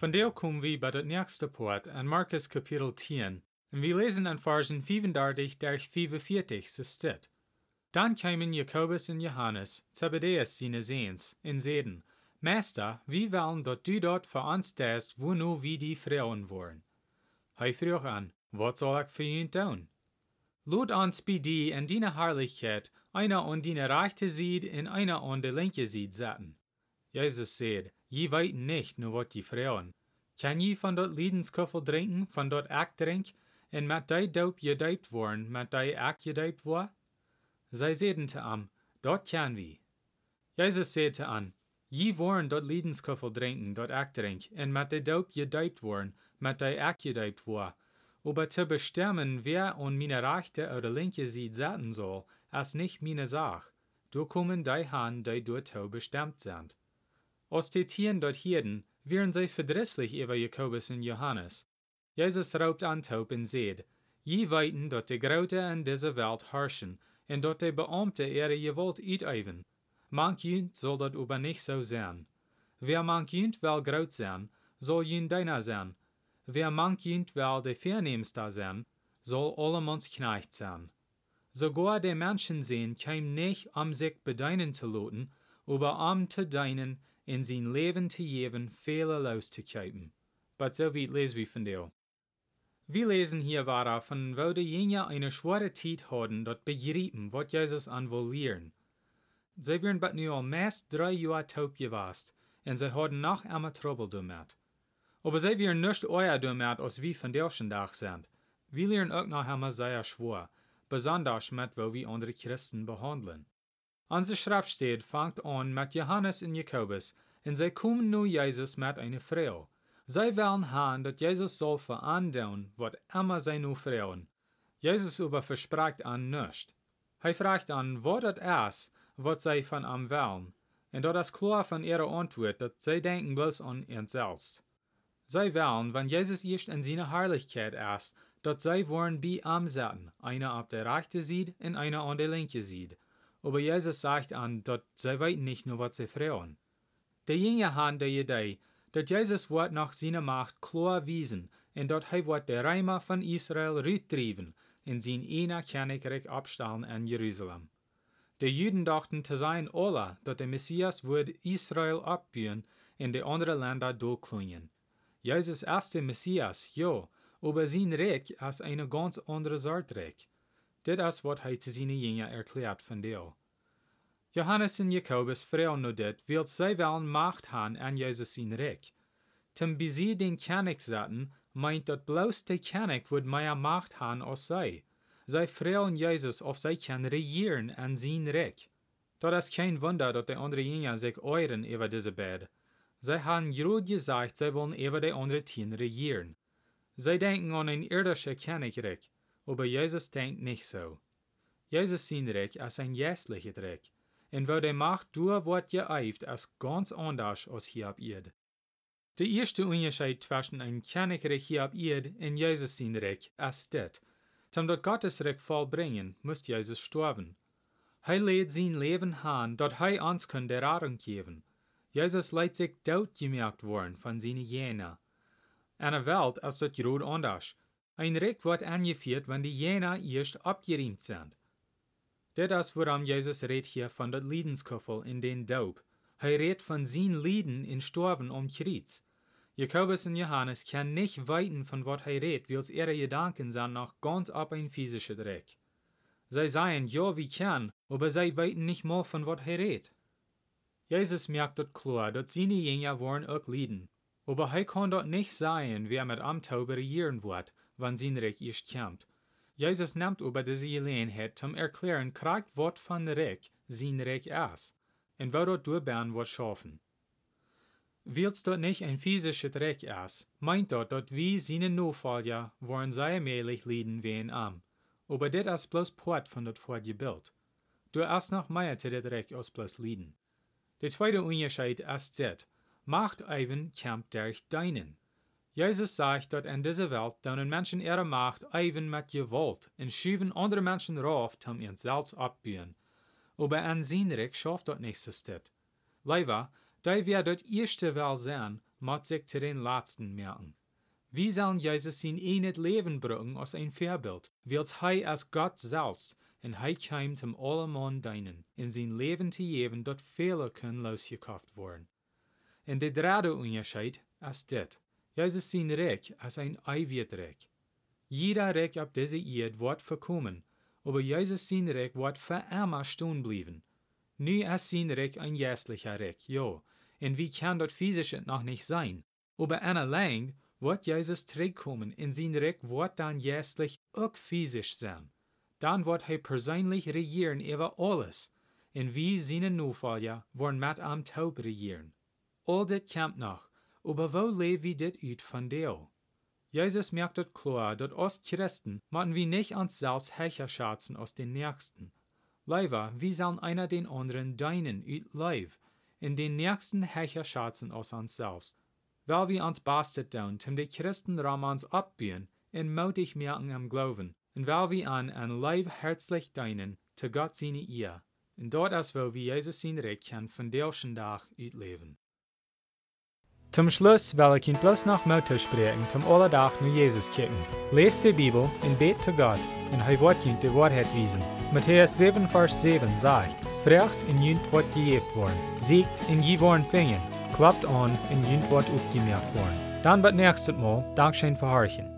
Von der kommen wir bei der nächste Part an Markus Kapitel 10, und wir lesen an Versen 35 durch 45, so steht. Dann kamen Jakobus und Johannes, Zebedeus seine Sehens, in Seden. Meister, wie wollen dort du dort für uns test, wo nur wie die Frauen wollen? Hij vroeg an, wat soll ich für ihn tun? Lud uns bei die in deine Herrlichkeit, einer an deine rechte Seite und einer an die linke Seite setzen. Jesus sagt, je weit nicht nur wat die Frauen. Kann je von dort Liedensküffel trinken, von dort Ack trink, und mit dei Daub gedeibt worden, mit dei Ack gedeibt war? Zij zeiden te am, dort kann wir. Jesus sagte an, je worden dort Liedensküffel trinken, dort Ack trink, und mit dei Daub gedeibt worden, mit dei Ack gedeibt war. Aber zu bestimmen, wer an meine rechte oder linke Seite setzen soll, ist nicht meine Sache. Du kommen dei han, die dort bestimmt sind. Aus die Tieren dort Hirden, wären sie verdrisslich über Jakobus und Johannes. Jesus raubt an Taub und seht, je weiten dort die Graute in dieser Welt herrschen, und dort die Beamte ihre Gewalt uitüben. Manch jünt soll dort aber nicht so sein. Wer manch jünt will graut sein, soll jünt deiner sein. Wer manch jünt will der Vornehmste sein, soll allemans Knecht sein. Sogar die Menschen sehen kein nicht, um sich bedeinen zu loten, aber um zu deinen, in sein Leben zu geben, Fehler loszukaufen. Aber so weit lesen wir von dir. Wir lesen hier weiter von wo die Jünger eine schwere Zeit hatten, dort begrieben, was Jesus an will lehren. Sie wären but nur meist drei Jahre taub gewesen, und sie hatten noch einmal Trouble damit. Aber sie wären nicht euer damit, als wir von der Tag sind. Wir lernen auch noch einmal sehr schwer, besonders mit wo wir andere Christen behandeln. Unsere Schrift steht, fangt an mit Johannes und Jakobus, und sie kommen nu Jesus mit einer Frau. Sie wollen haben, dass Jesus soll verandern, was immer sie nu frauen. Jesus aber verspricht an nicht. Er fragt an, wo das ist, was sie von ihm wollen. Und dort ist klar von ihrer Antwort, dass sie denken bloß an ihn selbst. Sie wollen, wenn Jesus erst in seiner Herrlichkeit ist, dass sie wollen bei ihm sitzen, einer auf der rechten Seite und einer an der linken Seite. Aber Jesus sagt an, dass sie weiten nicht nur, was sie frauen. Die Jünger haben die Idee, dass Jesus wird nach seiner Macht klar wiesen und dass er wird der Reimer von Israel rüttrieben in sein einer Königreich abstellen in Jerusalem. Die Juden dachten zu sein alle, dass der Messias würde Israel abbühen und die anderen Länder durchklingen. Jesus der Messias, ja, aber sein Reich ist eine ganz andere Sorte Reich. Das ist, was er zu seinen Jüngern erklärt von dir. Johannes und Jakobus fragen nur dit, weil sie wollen Macht haben an Jesus sein Reich. Zum sie den König setzen, meint dat bloß der König wird mehr Macht haben als sie. Sie fragen Jesus, ob sie kann regieren an sein Reich. Das ist kein Wunder, dass die anderen Jünger sich euren über diese Bed. Sie haben gerade gesagt, sie wollen über die anderen Tiere regieren. Sie denken an ein irdisches Königreich, aber Jesus denkt nicht so. Jesus sein Reich ist ein geistliches Reich en wo de Macht door wordt geëift als ganz anders als hier op Erde. De eerste Unterschied zwischen ein Königreich hier op Erde en Jesus sein Reich ist dit. Zum dort Gottes Reich vollbringen, muss Jesus sterben. Hij lädt sein Leben an, dort hij uns der Rettung geben. Jesus leidt sich dood gemerkt worden von seinen Jena. Eine Welt ist dort groot anders. Ein Reich wird angeführt, wenn die Jena erst abgeriemt sind. Dit is waarom Jesus redt hier van dat Liedensküffel in den Daub. Hij redt von zijn Lieden in Storven um Kreuz. Jakobus und Johannes können nicht weiten von wat hij redt, weil ihre Gedanken sind noch ganz ab ein physischer Dreck. Sie sagen, ja, wie kann, aber sie weiten nicht mal von wat hij redt. Jesus merkt dort klar, dass seine Jünger wollen auch Lieden. Aber er kann dort nicht sagen, wer mit Amtauber regieren wird, wann sein Reich erst kommt. Jesus nimmt über diese Gelegenheit zum Erklären, Wort von Reich sein Reich ist, und wo dort durchbauen wird schaffen. Wils dort nicht ein physisches Recht ist, meint dort, dort wie seine Nachfolger wollen sei mählich lieden wie ein Arm. Aber dit ist bloß Port von dort vor Bild. Du hast noch mehr zu dit Recht als bloß lieden. Der zweite Unterschied ist dit. Macht even kämpft durch deinen. Jesus sagt dort in dieser Welt, dass Menschen ihre Macht even mit Gewalt und schieben andere Menschen rauf, um ihren selbst abbauen. Aber sein Recht schafft dort nichts dit. Leider, da wir dort erste Wel sein, muss sich zu den letzten merken. Wie sollen Jesus sein eines Leben bringen als ein Vorbild, wils hij als Gott selbst und hij kam zum allemann deinen, in sein Leben zu geben, dort Fehler können losgekauft worden. En de dritte Unterschied ist dit. Jesus sein Reich als ein ewiges Reich. Jeder Reich auf dieser Erde wird verkommen, aber Jesus sein Reich wird für immer stehen bleiben. Nu ist sein Reich ein jährlicher Reich, ja, und wie kann dort physisch noch nicht sein? Aber einer lang wird Jesus zurückkommen und sein Reich wird dann jährlich auch physisch sein. Dann wird er persönlich regieren über alles, und wie seine Nachfolger wollen mit am Taub regieren. All dit kommt noch, aber wo wie dit uit von Deo? Jesus merkt dort klar, dort als Christen machen wir nicht uns selbst Hecher schätzen aus den Nächsten. Leider, wie sollen einer den anderen deinen ut Leib, in den nächsten Hecher schätzen aus uns selbst. Weil wir uns bastet tun, zum die Christen Ramans abbiehen, in mutig merken am Glauben, und weil wir an ein Leib herzlich deinen, zu Gott seine ihr. Und dort ist, wo wir Jesus sein Recht kann von delschen Tag utleben. Zum Schluss will ich Ihnen bloß noch Motto sprechen, zum Allerdach nur Jesus kicken. Lest die Bibel und bet zu Gott, und er wird Ihnen die Wahrheit wiesen. Matthäus 7, Vers 7 sagt, Frecht in Jünd wird gejeft worden, siegt in je worden fingen, klappt an in Jünd wird aufgemerkt worden. Dann wird nächstes Mal Dankeschön verharchen.